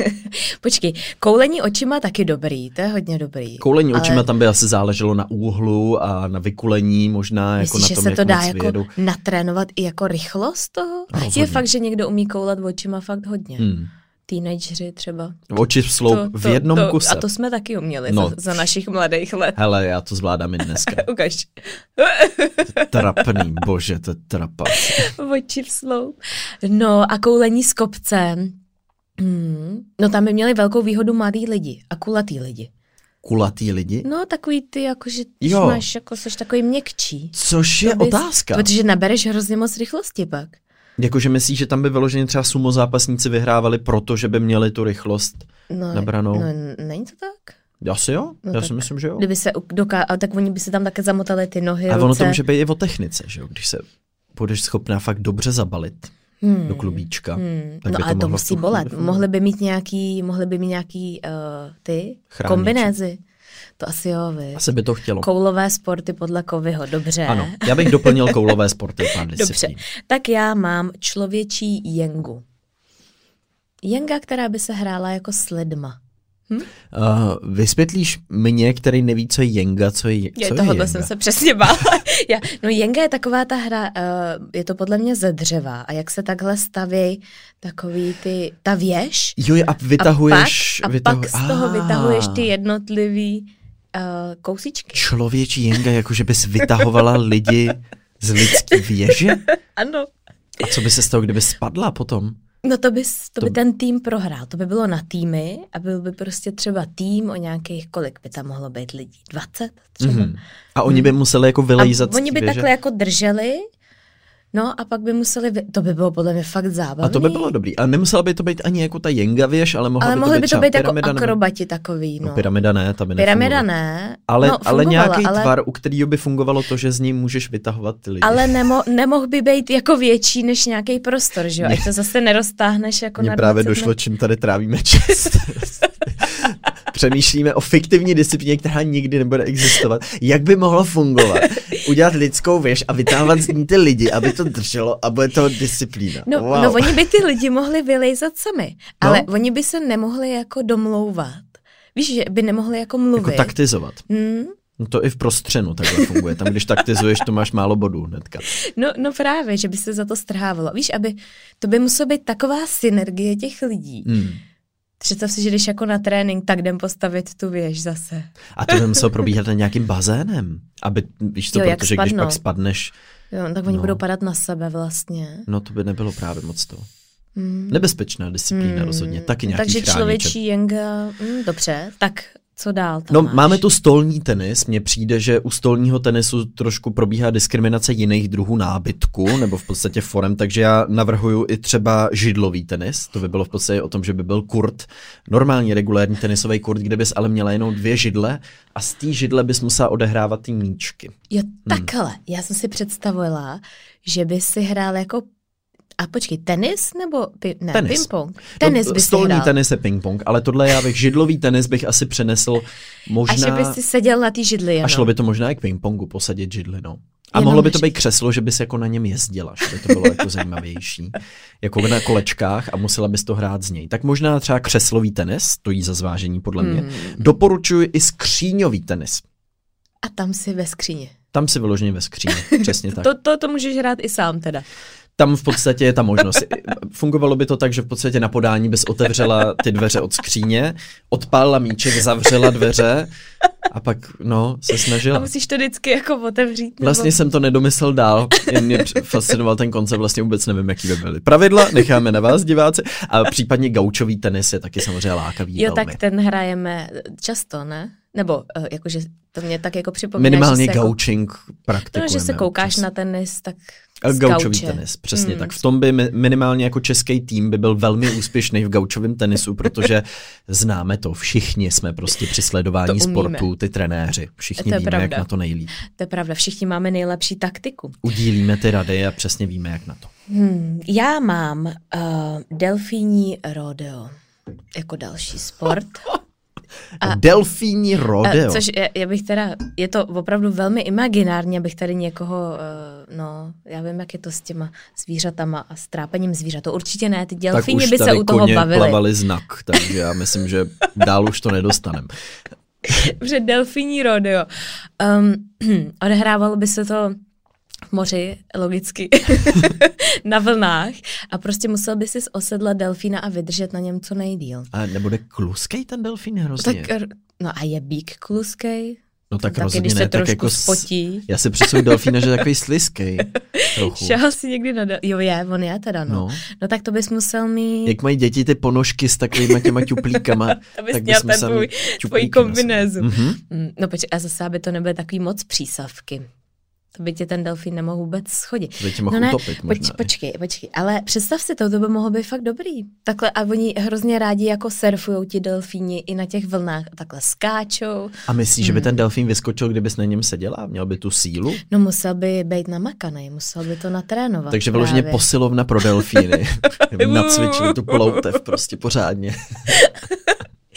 Počkej, koulení očima taky dobrý, to je hodně dobrý. Koulení Ale očima tam by asi záleželo na úhlu a na vykulení, možná jako Myslíš, na že tom, se jak to dá jako natrénovat i jako rychlost toho? Ano, je fakt, že někdo umí koulat očima fakt hodně. Hmm. Teenageři třeba. Oči v sloup v jednom to, kuse. A to jsme taky uměli No. za, za našich mladých let. Hele, já to zvládám i dneska. Ukaž. Trapný, bože, to je trapas. Oči v sloup. No a koulení s kopcem. Hmm. No tam by měli velkou výhodu mladí lidi a kulatý lidi. Kulatý lidi? No takový ty, jakože Jo. máš, jako seš takový měkčí. Což je To bys- otázka. Protože nabereš hrozně moc rychlosti pak. Jakože myslíš, že tam by vyloženě třeba sumo zápasníci vyhrávali, protože by měli tu rychlost No, nabranou? no není to tak? Asi jo? No já tak si myslím, že jo. Kdyby se doká... a tak oni by se tam také zamotali ty nohy, A ono ruce. to může být i o technice, že jo? Když se budeš schopná fakt dobře zabalit Hmm. do klubíčka. Hmm. Tak No by ale to v musí bolet. Mohli by mít nějaký, mohli by mít nějaký uh, ty Chrániče. kombinézy. To asi jo, vy. Asi by to chtělo. Koulové sporty podle Kovyho, dobře. Ano, já bych doplnil koulové sporty pár Dobře, tak já mám člověčí jengu. Jenga, která by se hrála jako s lidma. Uh, vysvětlíš mě, který neví, co je jenga, co je, Je, co je tohle jenga? jsem se přesně bála. Já, no jenga je taková ta hra, uh, je to podle mě ze dřeva a jak se takhle staví takový ty, ta věž Jo, a vytahuješ... a pak, a vytahu... pak z toho Ah, vytahuješ ty jednotlivý uh, kousíčky. Člověčí jenga, jakože bys vytahovala lidi z lidský věže? Ano. A co by se stalo, kdyby spadla potom? No to by, to by To- ten tým prohrál. To by bylo na týmy a byl by prostě třeba tým o nějakých, kolik by tam mohlo být lidí? 20 třeba? Mhm. A oni by museli jako A vylejzat z oni by věže? takhle jako drželi No a pak by museli, vy... to by bylo podle mě fakt zábavný. A to by bylo dobrý. A nemusela by to být ani jako ta jenga věž, ale mohla ale by mohly to být, by to být jako pyramida, akrobati takový, no. no. pyramida ne, ta by Pyramida ne, Ale, no, ale nějaký ale... tvar, u kterého by fungovalo to, že z ní můžeš vytahovat ty lidi. Ale nemo, nemohl by být jako větší než nějaký prostor, že jo? Ať to zase neroztáhneš jako Mně na právě 20 došlo, čím tady trávíme čas. Přemýšlíme o fiktivní disciplíně, která nikdy nebude existovat. Jak by mohlo fungovat? Udělat lidskou věž a vytávat z ní ty lidi, aby to drželo a bude to disciplína. No, wow. no oni by ty lidi mohli vylejzat sami, ale no? oni by se nemohli jako domlouvat. Víš, že by nemohli jako mluvit. Jako taktizovat. Hmm? No to i v prostřenu takhle funguje. Tam, když taktizuješ, to máš málo bodů hnedka. No, no právě, že by se za to strhávalo. Víš, aby to by musela být taková synergie těch lidí. Hmm. Představ si, že když jako na trénink, tak jdem postavit tu věž zase. A to by muselo probíhat na nějakým bazénem, aby, víš co, Jo, jak protože když pak spadneš, Jo, tak oni No. budou padat na sebe vlastně. no to by nebylo právě moc to. Hmm. Nebezpečná disciplína Hmm. rozhodně, taky nějaký Takže chrániček. člověčí jenga, hm, dobře, tak co dál tam No, máš? máme tu stolní tenis. Mně přijde, že u stolního tenisu trošku probíhá diskriminace jiných druhů nábytku, nebo v podstatě forem, takže já navrhuju i třeba židlový tenis. To by bylo v podstatě o tom, že by byl kurt, normální regulární tenisový kurt, kde bys ale měla jenom dvě židle a z té židle bys musela odehrávat ty míčky. Jo, takhle. Já jsem si představila, že by si hrál jako a počkej, tenis nebo pi, ne, Tenis. ping-pong? Tenis no, by si Stolní hrál. tenis je ping-pong, ale tohle já bych židlový tenis bych asi přenesl možná... A že by si seděl na té židli jenom. A šlo by to možná i k ping-pongu posadit židli, no. A Jenom mohlo by to být křeslo, že bys jako na něm jezdila, že by to bylo jako zajímavější. Jako na kolečkách a musela bys to hrát z něj. Tak možná třeba křeslový tenis, stojí za zvážení podle mě. Hmm. Doporučuji i skříňový tenis. A tam si ve skříni. Tam si vyloženě ve skříni, přesně tak. To, to, to můžeš hrát i sám teda. Tam v podstatě je ta možnost. Fungovalo by to tak, že v podstatě na podání bys otevřela ty dveře od skříně, odpálila míček, zavřela dveře a pak, no, se A snažila. musíš to vždycky jako otevřít. nebo- Vlastně jsem to nedomyslel dál, jen mě fascinoval ten koncept, vlastně vůbec nevím, jaký by byly. Pravidla necháme na vás, diváci, a případně gaučový tenis je taky samozřejmě lákavý Jo, velmi. tak ten hrajeme často, ne? Nebo uh, jakože to mě tak jako připomíná, Minimálně že se, jako, gaučing praktikujeme. no, že se koukáš občas. na tenis, tak Gaučový tenis, přesně Hmm. tak. V tom by mi- minimálně jako český tým by byl velmi úspěšný v gaučovém tenisu, protože známe to, všichni jsme prostě při sledování sportu, ty trenéři, všichni víme, pravda. jak na to nejlíp. To je pravda, všichni máme nejlepší taktiku. Udílíme ty rady a přesně víme, jak na to. Hmm, já mám uh, delfíní rodeo jako další sport. A Delfíní rodeo. A, což je, já bych teda, je to opravdu velmi imaginární, abych tady někoho, uh, no, já vím, jak je to s těma zvířatama a s trápením zvířat. To určitě ne, ty delfíni by se u toho bavili. plavali znak, takže já myslím, že dál už to nedostaneme. Že delfíní rodeo. Um, odehrávalo by se to v moři, logicky, na vlnách a prostě musel by si osedlat delfína a vydržet na něm co nejdíl. A nebude kluskej ten delfín hrozně? Tak, no a je bík kluskej? no tak taky, rozhodně když se ne, tak trošku jako s- spotí. Já si představuji delfína, že je takový sliskej. Šahal si někdy na del- Jo, je, on je teda, no. No. no. tak to bys musel mít... Jak mají děti ty ponožky s takovými těma ťuplíkama, Abys tak měl bys ten tvůj- sobě. kombinézu. Mhm. Mm, No počkej, a zase, aby to nebyly takový moc přísavky. To by tě ten delfín nemohl vůbec schodit. To by tě mohl no ne, utopit možná. poč, počkej, počkej, ale představ si to, to by mohlo být fakt dobrý. Takhle a oni hrozně rádi jako surfujou ti delfíni i na těch vlnách a takhle skáčou. A myslíš, že by Hmm. ten delfín vyskočil, kdybys na něm seděla? Měl by tu sílu? No musel by být namakaný, musel by to natrénovat. Takže vyloženě posilovna pro delfíny. Nacvičili tu ploutev prostě pořádně.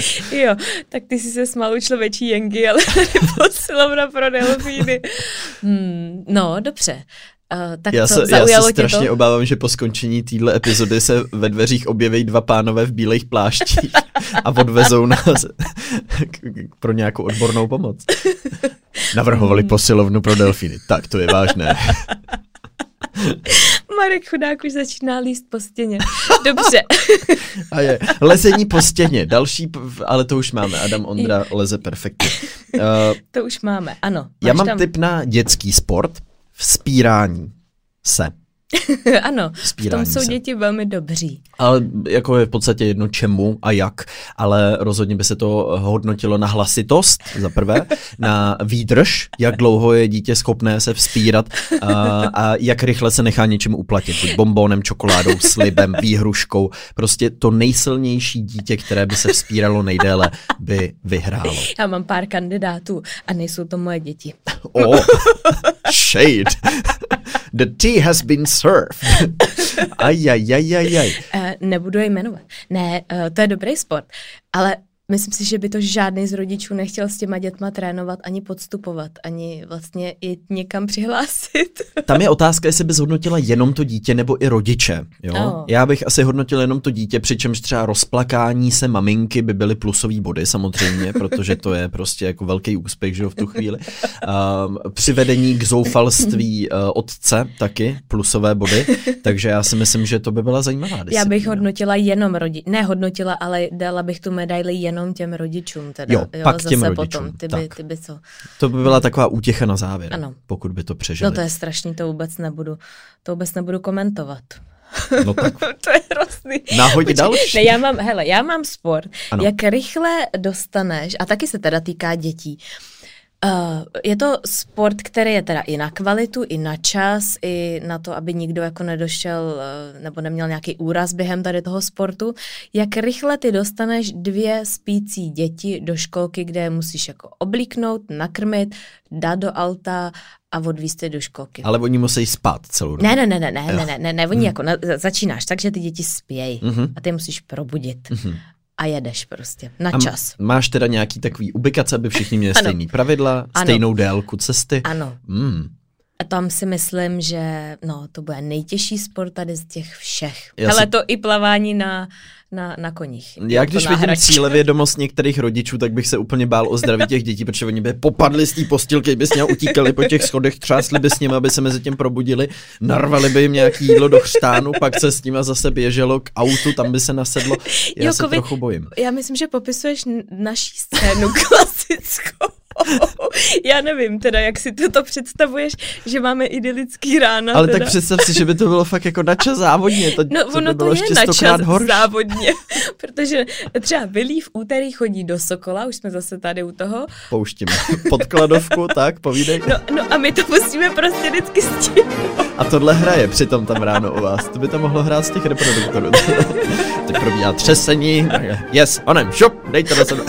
Jo, tak ty si se smál u člověčí jengy, ale tady posilovna pro delfíny. Hmm, no, dobře. Uh, tak Já co, se, já se strašně to? obávám, že po skončení téhle epizody se ve dveřích objeví dva pánové v bílých pláštích a odvezou nás k- k- pro nějakou odbornou pomoc. Navrhovali posilovnu pro delfíny. Tak to je vážné. Marek chudák už začíná líst po stěně. Dobře. A je. Lezení po stěně. Další, ale to už máme. Adam Ondra leze perfektně. Uh, To už máme, ano. já mám tam... tip na dětský sport. Vzpírání se. ano, v tom jsou se. děti velmi dobří. Ale jako je v podstatě jedno čemu a jak, ale rozhodně by se to hodnotilo na hlasitost, za prvé, na výdrž, jak dlouho je dítě schopné se vzpírat a, a jak rychle se nechá něčemu uplatit, buď bombónem, čokoládou, slibem, výhruškou. Prostě to nejsilnější dítě, které by se vzpíralo nejdéle, by vyhrálo. Já mám pár kandidátů a nejsou to moje děti. Oh, shade. The tea has been served. Ajajajajaj. Uh, nebudu je jmenovat. Ne, uh, to je dobrý sport, ale Myslím si, že by to žádný z rodičů nechtěl s těma dětma trénovat, ani podstupovat, ani vlastně i někam přihlásit. Tam je otázka, jestli by zhodnotila jenom to dítě nebo i rodiče. Jo? Oh. Já bych asi hodnotil jenom to dítě, přičemž třeba rozplakání se maminky by byly plusové body samozřejmě, protože to je prostě jako velký úspěch že jo, v tu chvíli. Um, přivedení k zoufalství uh, otce taky plusové body, takže já si myslím, že to by byla zajímavá disciplína. Já bych hodnotila jenom rodiče, ne hodnotila, ale dala bych tu medaili jenom jenom těm rodičům teda. Jo, jo pak zase těm rodičům. Potom. Ty by, ty by co? To by byla taková útěcha na závěr, ano. pokud by to přežili. No to je strašný, to vůbec nebudu, to vůbec nebudu komentovat. No tak. to je hrozný. Nahoď další. Ne, já mám, hele, já mám sport. Ano. Jak rychle dostaneš, a taky se teda týká dětí, Uh, Uh, je to sport, který je teda i na kvalitu, i na čas, i na to, aby nikdo jako nedošel uh, nebo neměl nějaký úraz během tady toho sportu. Jak rychle ty dostaneš dvě spící děti do školky, kde je musíš jako oblíknout, nakrmit, dát do alta a odvíst do školky. Ale oni musí spát celou dobu. Ne, ne, ne, ne, ne, ne, ne, ne, oni hmm. jako na, začínáš tak, že ty děti spějí uh-huh. a ty musíš probudit. Uh-huh a jedeš prostě na čas. A máš teda nějaký takový ubikace, aby všichni měli stejný pravidla, ano. stejnou délku cesty? Ano. Mm. A tam si myslím, že no, to bude nejtěžší sport tady z těch všech. Já Ale si... to i plavání na na, na koních. Já když vidím cílevědomost některých rodičů, tak bych se úplně bál o zdraví těch dětí, protože oni by popadli z té postilky, by s ním utíkali po těch schodech, třásli by s nimi, aby se mezi tím probudili, narvali by jim nějaký jídlo do chřtánu, pak se s nimi zase běželo k autu, tam by se nasedlo. Já jo, se trochu bojím. Já myslím, že popisuješ naší scénu klasickou. Já nevím teda, jak si to představuješ, že máme idylický rána. Ale teda. tak představ si, že by to bylo fakt jako načas závodně. To, no, ono by bylo to je načas horší. závodně, protože třeba Vilí v úterý chodí do Sokola, už jsme zase tady u toho. Pouštíme podkladovku, tak, povídej. No, no a my to musíme prostě vždycky s tím. A tohle hraje přitom tam ráno u vás. To by to mohlo hrát z těch reproduktorů. Teď probíhá třesení. Yes, onem, šup, dejte do sebe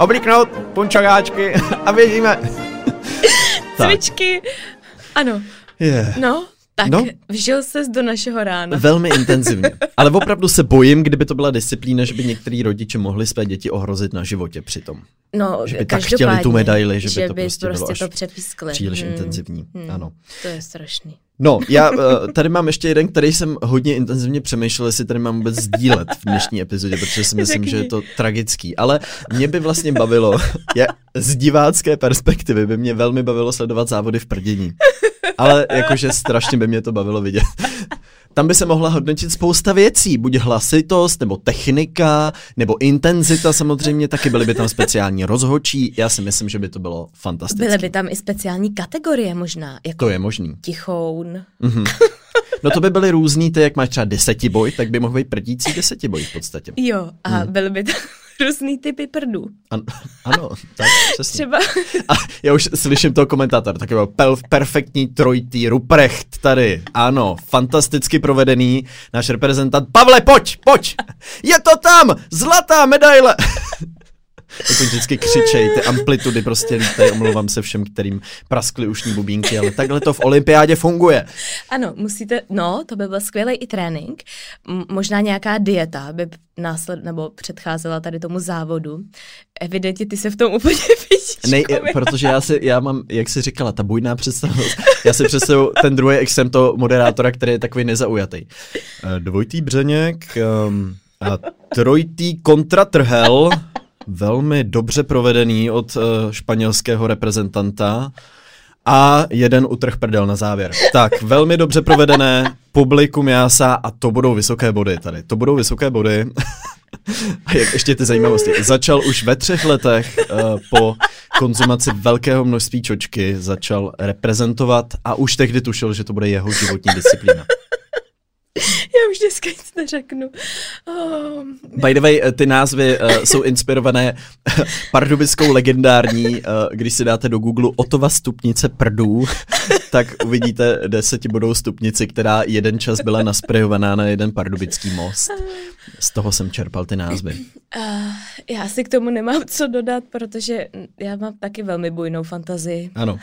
oblíknout punčogáčky a běžíme. Cvičky. Ano. Yeah. No, tak no, vžil ses do našeho rána. Velmi intenzivně. Ale opravdu se bojím, kdyby to byla disciplína, že by některý rodiče mohli své děti ohrozit na životě přitom. No, že by tak chtěli tu medaili, že, že by to prostě, prostě bylo to předpískli. příliš hmm. intenzivní. Hmm. Ano. To je strašný. No, já eh, tady mám ještě jeden, který jsem hodně intenzivně přemýšlel, jestli tady mám vůbec sdílet v dnešní epizodě, protože si myslím, že je to tragický. Ale mě by vlastně bavilo, je, z divácké perspektivy by mě velmi bavilo sledovat závody v prdění. Ale jakože strašně by mě to bavilo vidět. Tam by se mohla hodnotit spousta věcí, buď hlasitost, nebo technika, nebo intenzita samozřejmě, taky byly by tam speciální rozhočí. Já si myslím, že by to bylo fantastické. Byly by tam i speciální kategorie možná. Jako to je možný. Tichoun. Mm-hmm. No to by byly různý, ty jak máš třeba desetiboj, tak by mohl být prdící desetiboj v podstatě. Jo, a hmm. byly by tam různý typy prdů. An, ano, tak přesně. Třeba. A já už slyším toho komentátora, taky byl perfektní trojitý Ruprecht tady. Ano, fantasticky provedený náš reprezentant. Pavle, pojď, pojď! Je to tam! Zlatá medaile! jako vždycky křičej, ty amplitudy prostě lítají, omlouvám se všem, kterým praskly ušní bubínky, ale takhle to v olympiádě funguje. Ano, musíte, no, to by byl skvělý i trénink, M- možná nějaká dieta by násled, nebo předcházela tady tomu závodu. Evidentně ty se v tom úplně. Ne, protože já si, já mám, jak jsi říkala, ta bujná představivost. Já si představuji ten druhý extrém toho moderátora, který je takový nezaujatý. Eh, dvojitý břeněk, um, a trojitý kontratrhel, velmi dobře provedený od uh, španělského reprezentanta A jeden utrh prdel na závěr. Tak, velmi dobře provedené, publikum jása a to budou vysoké body tady. To budou vysoké body. a jak ještě ty zajímavosti. Začal už ve třech letech uh, po konzumaci velkého množství čočky, začal reprezentovat a už tehdy tušil, že to bude jeho životní disciplína. Já už dneska nic neřeknu. Oh. By the way, ty názvy uh, jsou inspirované pardubickou legendární, uh, když si dáte do Google Otova stupnice prdů, tak uvidíte desetibodou stupnici, která jeden čas byla nasprejovaná na jeden pardubický most. Z toho jsem čerpal ty názvy. Uh, já si k tomu nemám co dodat, protože já mám taky velmi bujnou fantazii. Ano.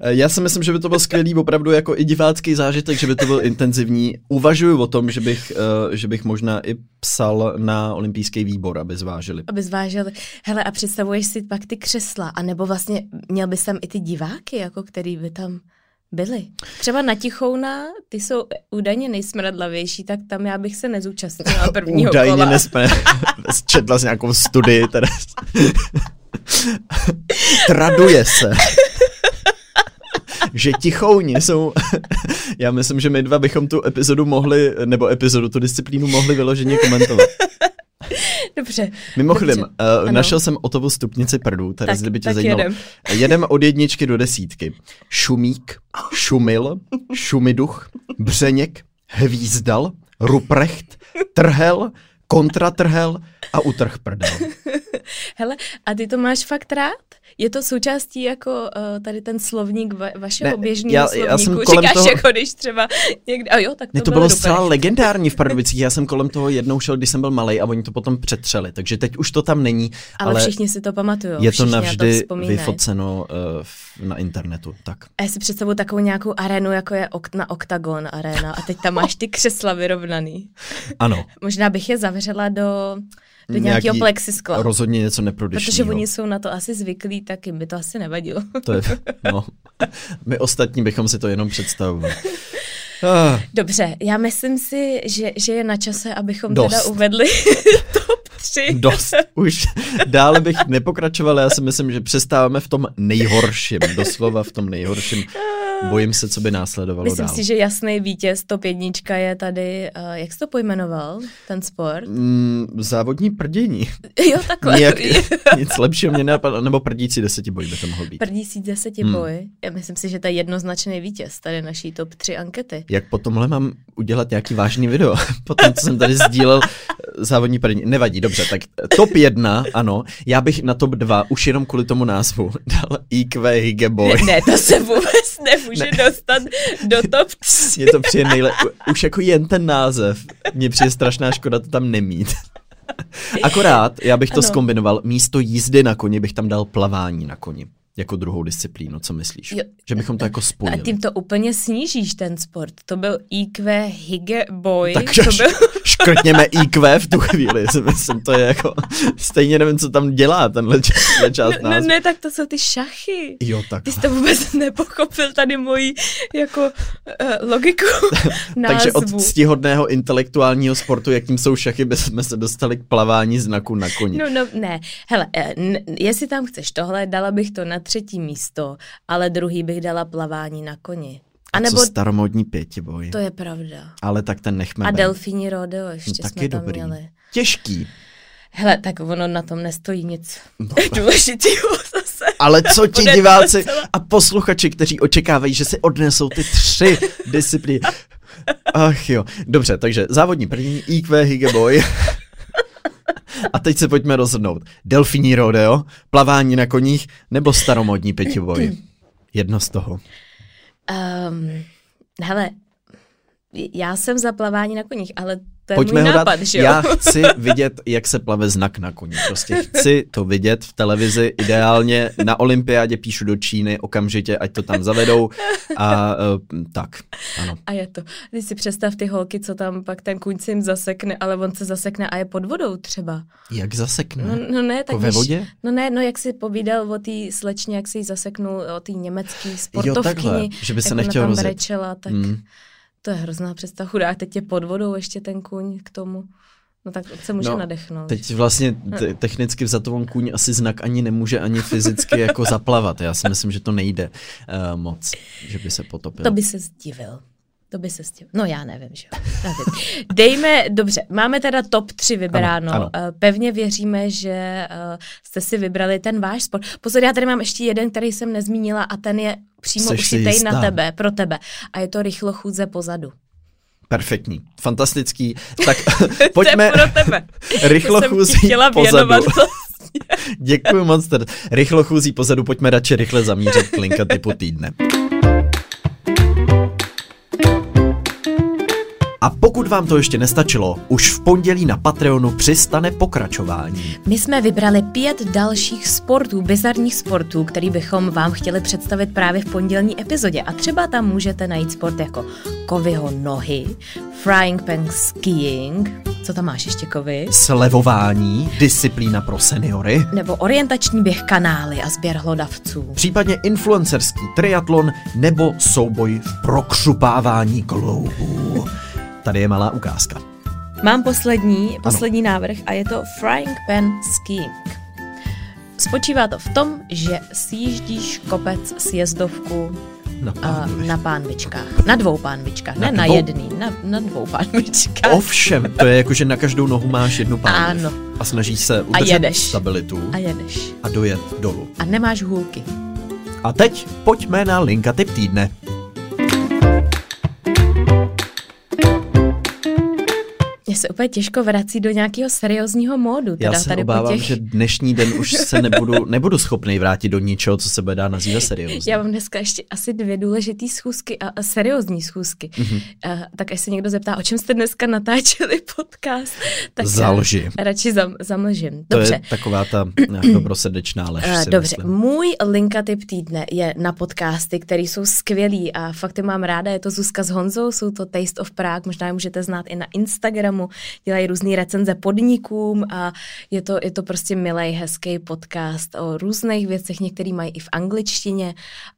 Eh, já si myslím, že by to byl skvělý opravdu jako i divácký zážitek, že by to byl intenzivní. Uvažuji o tom, že bych, uh, že bych možná i psal na olympijský výbor, aby zvážili. Aby zvážili. Hele, a představuješ si pak ty křesla, anebo vlastně měl bys tam i ty diváky, jako který by tam byli. Třeba na Tichouna, ty jsou údajně nejsmradlavější, tak tam já bych se nezúčastnila prvního údajně kola. Údajně četla jsi nějakou studii, teda. Traduje se že tichouni jsou, já myslím, že my dva bychom tu epizodu mohli, nebo epizodu, tu disciplínu mohli vyloženě komentovat. Dobře. Mimochodem, dobře. Uh, našel jsem Otovu stupnici prdů, tady tak, by tě zajímalo. Jedem. jedem od jedničky do desítky. Šumík, Šumil, Šumiduch, Břeněk, Hvízdal, Ruprecht, Trhel, Kontratrhel a utrh prdel. Hele, a ty to máš fakt rád? Je to součástí jako uh, tady ten slovník va- vašeho ne, běžného já, slovníku? Já jsem kolem Říkáš toho... jako když třeba někde, a jo, tak to, ne, to bylo zcela legendární v Pardubicích, já jsem kolem toho jednou šel, když jsem byl malý a oni to potom přetřeli, takže teď už to tam není. Ale, ale všichni si to pamatují. Je to navždy to vyfoceno uh, na internetu, tak. A já si představuji takovou nějakou arénu, jako je ok- na Octagon arena a teď tam máš ty křesla vyrovnaný. Ano. Možná bych je zavřela do do nějakého plexiskla. Rozhodně něco neprodyšného. Protože oni jsou na to asi zvyklí, tak jim by to asi nevadilo. To je, no. My ostatní bychom si to jenom představovali. Ah. Dobře, já myslím si, že, že je na čase, abychom Dost. teda uvedli top 3. Dost. Už dále bych nepokračoval, já si myslím, že přestáváme v tom nejhorším, doslova v tom nejhorším. Bojím se, co by následovalo Myslím dál. si, že jasný vítěz top jednička je tady, uh, jak jsi to pojmenoval, ten sport? Mm, závodní prdění. Jo, takhle. Nijak, nic lepšího mě nenapadlo, nebo prdící desetiboj by to mohl být. Prdící desetiboj. Hmm. Já myslím si, že to je jednoznačný vítěz tady naší top 3 ankety. Jak po tomhle mám udělat nějaký vážný video? Potom, co jsem tady sdílel závodní prdění. Nevadí, dobře, tak top 1, ano. Já bych na top 2, už jenom kvůli tomu názvu, dal IQ Higeboy. Ne, to se vůbec nemůže ne. dostat do top 3. Mně to přijde nejle... Už jako jen ten název. Mně přijde strašná škoda to tam nemít. Akorát, já bych to ano. skombinoval, místo jízdy na koni bych tam dal plavání na koni jako druhou disciplínu, co myslíš? Jo. Že bychom to jako spojili. A tím to úplně snížíš ten sport. To byl IQ Hige Boy. Tak to byl... škrtněme IQ v tu chvíli. Myslím, to je jako, stejně nevím, co tam dělá tenhle, tenhle část no, no, ne, tak to jsou ty šachy. Jo, tak. Ty jsi to vůbec nepochopil tady moji jako uh, logiku Takže od ctihodného intelektuálního sportu, jakým jsou šachy, jsme se dostali k plavání znaku na koni. No, no, ne. Hele, eh, n- jestli tam chceš tohle, dala bych to na třetí místo, ale druhý bych dala plavání na koni. A, nebo... co staromodní pětiboj? To je pravda. Ale tak ten nechme. A ben. delfíní rodeo ještě no, jsme tam dobrý. měli. Těžký. Hele, tak ono na tom nestojí nic no. důležitého zase. Ale co ti diváci a posluchači, kteří očekávají, že si odnesou ty tři disciplíny. Ach jo, dobře, takže závodní první IQ Higeboy. A teď se pojďme rozhodnout. Delfíní rodeo, plavání na koních nebo staromodní pětiboj? Jedno z toho. Um, hele, já jsem za plavání na koních, ale to je Pojďme můj nápad, že jo? Já chci vidět, jak se plave znak na koni. Prostě chci to vidět v televizi, ideálně na olympiádě píšu do Číny okamžitě, ať to tam zavedou a uh, tak, ano. A je to. Ty si představ ty holky, co tam pak ten kuň si jim zasekne, ale on se zasekne a je pod vodou třeba. Jak zasekne? No, no ne, tak jako ve vodě? No ne, no jak si povídal o té slečně, jak si ji zaseknul, o té německé sportovkyni. Jo, že by se nechtěl rozjet. Brečela, tak... Hmm. To je hrozná představa. Chudák, teď je pod vodou ještě ten kůň k tomu. No tak se může no, nadechnout. Teď vlastně te- technicky vzato on kůň asi znak ani nemůže ani fyzicky jako zaplavat. Já si myslím, že to nejde uh, moc, že by se potopil. To by se zdivil. To by se s tím... No já nevím, že jo. Dejme, dobře, máme teda top 3 vybráno. Ano, ano. Eh, pevně věříme, že uh, jste si vybrali ten váš sport. Pozor, já tady mám ještě jeden, který jsem nezmínila a ten je přímo Jseš ušitej na tebe, pro tebe. A je to rychlo chůdze pozadu. Perfektní, fantastický. Tak pojďme pro tebe. rychlo chůzí pozadu. Děkuji moc. Rychlo chůzí pozadu, pojďme radši rychle zamířit klinka typu týdne. A pokud vám to ještě nestačilo, už v pondělí na Patreonu přistane pokračování. My jsme vybrali pět dalších sportů, bizarních sportů, který bychom vám chtěli představit právě v pondělní epizodě. A třeba tam můžete najít sport jako kovyho nohy, frying pan skiing, co tam máš ještě, Kovy? Slevování, disciplína pro seniory. Nebo orientační běh kanály a sběr hlodavců. Případně influencerský triatlon nebo souboj v prokřupávání kloubů. Tady je malá ukázka. Mám poslední, poslední ano. návrh a je to Frying Pan Skiing. Spočívá to v tom, že sjíždíš kopec sjezdovku na, pánvičkách. na pánvičkách. Na dvou pánvičkách, na ne dvou? na jedný, na, na dvou pánvičkách. Ovšem, to je jako, že na každou nohu máš jednu pánvič. Ano. A snažíš se udržet a jedeš. stabilitu. A jedeš. A dojet dolů. A nemáš hůlky. A teď pojďme na linka typ týdne. Se úplně těžko vrací do nějakého seriózního módu. Teda Já se tady obávám, těch... že dnešní den už se nebudu, nebudu schopný vrátit do ničeho, co se bude dát nazývat seriózní. Já mám dneska ještě asi dvě důležité schůzky a, a seriózní schůzky. Mm-hmm. Uh, tak až se někdo zeptá, o čem jste dneska natáčeli podcast, tak Zalži. radši zam, zamlžím. Dobře. To je taková ta eh, dobrosrdečná lež. Uh, dobře, myslím. můj linka typ týdne je na podcasty, které jsou skvělý a fakt mám ráda. Je to Zuzka s Honzou, jsou to Taste of Prague, možná je můžete znát i na Instagramu, dělají různé recenze podnikům a je to, je to prostě milý, hezký podcast o různých věcech, některý mají i v angličtině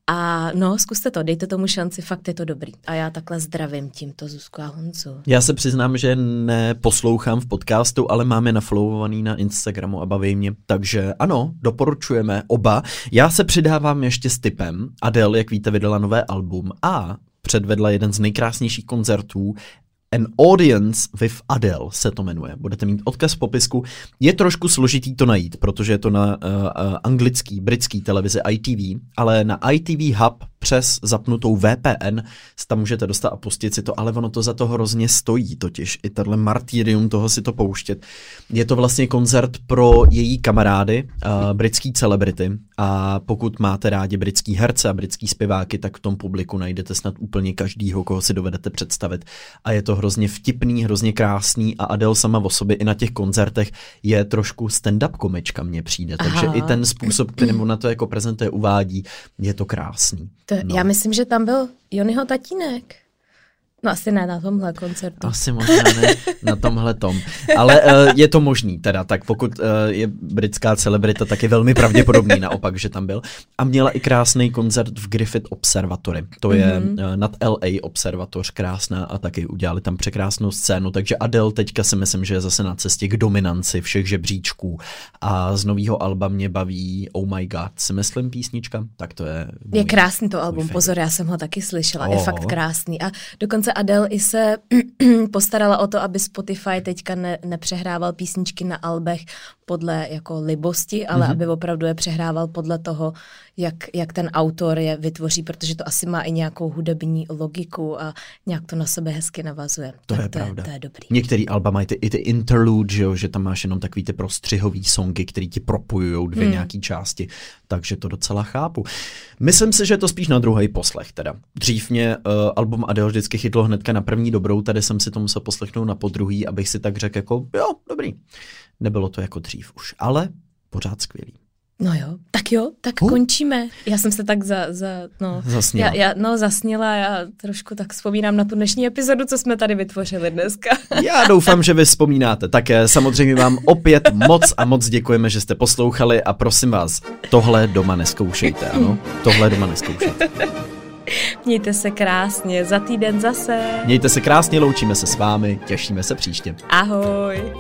a no, zkuste to, dejte tomu šanci, fakt je to dobrý. A já takhle zdravím tímto Zuzku a Honzu. Já se přiznám, že neposlouchám v podcastu, ale máme nafollowovaný na Instagramu a baví mě. Takže ano, doporučujeme oba. Já se přidávám ještě s typem. Adele, jak víte, vydala nové album a předvedla jeden z nejkrásnějších koncertů An Audience with Adele se to jmenuje. Budete mít odkaz v popisku. Je trošku složitý to najít, protože je to na uh, uh, anglický, britský televizi ITV, ale na ITV Hub přes zapnutou VPN tam můžete dostat a pustit si to, ale ono to za to hrozně stojí totiž. I tenhle martyrium toho si to pouštět. Je to vlastně koncert pro její kamarády, uh, britský celebrity a pokud máte rádi britský herce a britský zpěváky, tak v tom publiku najdete snad úplně každýho, koho si dovedete představit. A je to hrozně vtipný, hrozně krásný a Adele sama o sobě i na těch koncertech je trošku stand-up komička mně přijde. Aha. Takže i ten způsob, kterým ona to jako prezentuje, uvádí, je to krásný. To, no. Já myslím, že tam byl Jonyho tatínek. No asi ne na tomhle koncertu. Asi možná ne na tomhle tom. Ale uh, je to možný teda, tak pokud uh, je britská celebrita, tak je velmi pravděpodobný naopak, že tam byl. A měla i krásný koncert v Griffith Observatory. To je mm-hmm. uh, nad LA observatoř krásná a taky udělali tam překrásnou scénu, takže Adele teďka si myslím, že je zase na cestě k dominanci všech žebříčků a z nového alba mě baví Oh My God, si myslím písnička, tak to je můj, Je krásný to album, pozor, já jsem ho taky slyšela, oh. je fakt krásný a dokonce Adele i se postarala o to, aby Spotify teďka ne, nepřehrával písničky na albech podle jako libosti, ale mm-hmm. aby opravdu je přehrával podle toho, jak, jak ten autor je vytvoří, protože to asi má i nějakou hudební logiku a nějak to na sebe hezky navazuje. To tak je to pravda. Je, to je dobrý. Některý alba mají ty, i ty interlude, že, jo, že tam máš jenom takový ty prostřihový songy, který ti propojují dvě hmm. nějaký části, takže to docela chápu. Myslím si, že je to spíš na druhý poslech teda. Dřív mě uh, album Adele vždycky chytlo hnedka na první dobrou, tady jsem si to musel poslechnout na podruhý, abych si tak řekl jako, jo, dobrý. Nebylo to jako dřív už, ale pořád skvělý. No jo, tak jo, tak uh. končíme. Já jsem se tak za, za no, zasněla. Já, já, no, zasněla, já trošku tak vzpomínám na tu dnešní epizodu, co jsme tady vytvořili dneska. já doufám, že vy vzpomínáte. Tak samozřejmě vám opět moc a moc děkujeme, že jste poslouchali a prosím vás, tohle doma neskoušejte, ano? Tohle doma neskoušejte. Mějte se krásně, za týden zase. Mějte se krásně, loučíme se s vámi, těšíme se příště. Ahoj.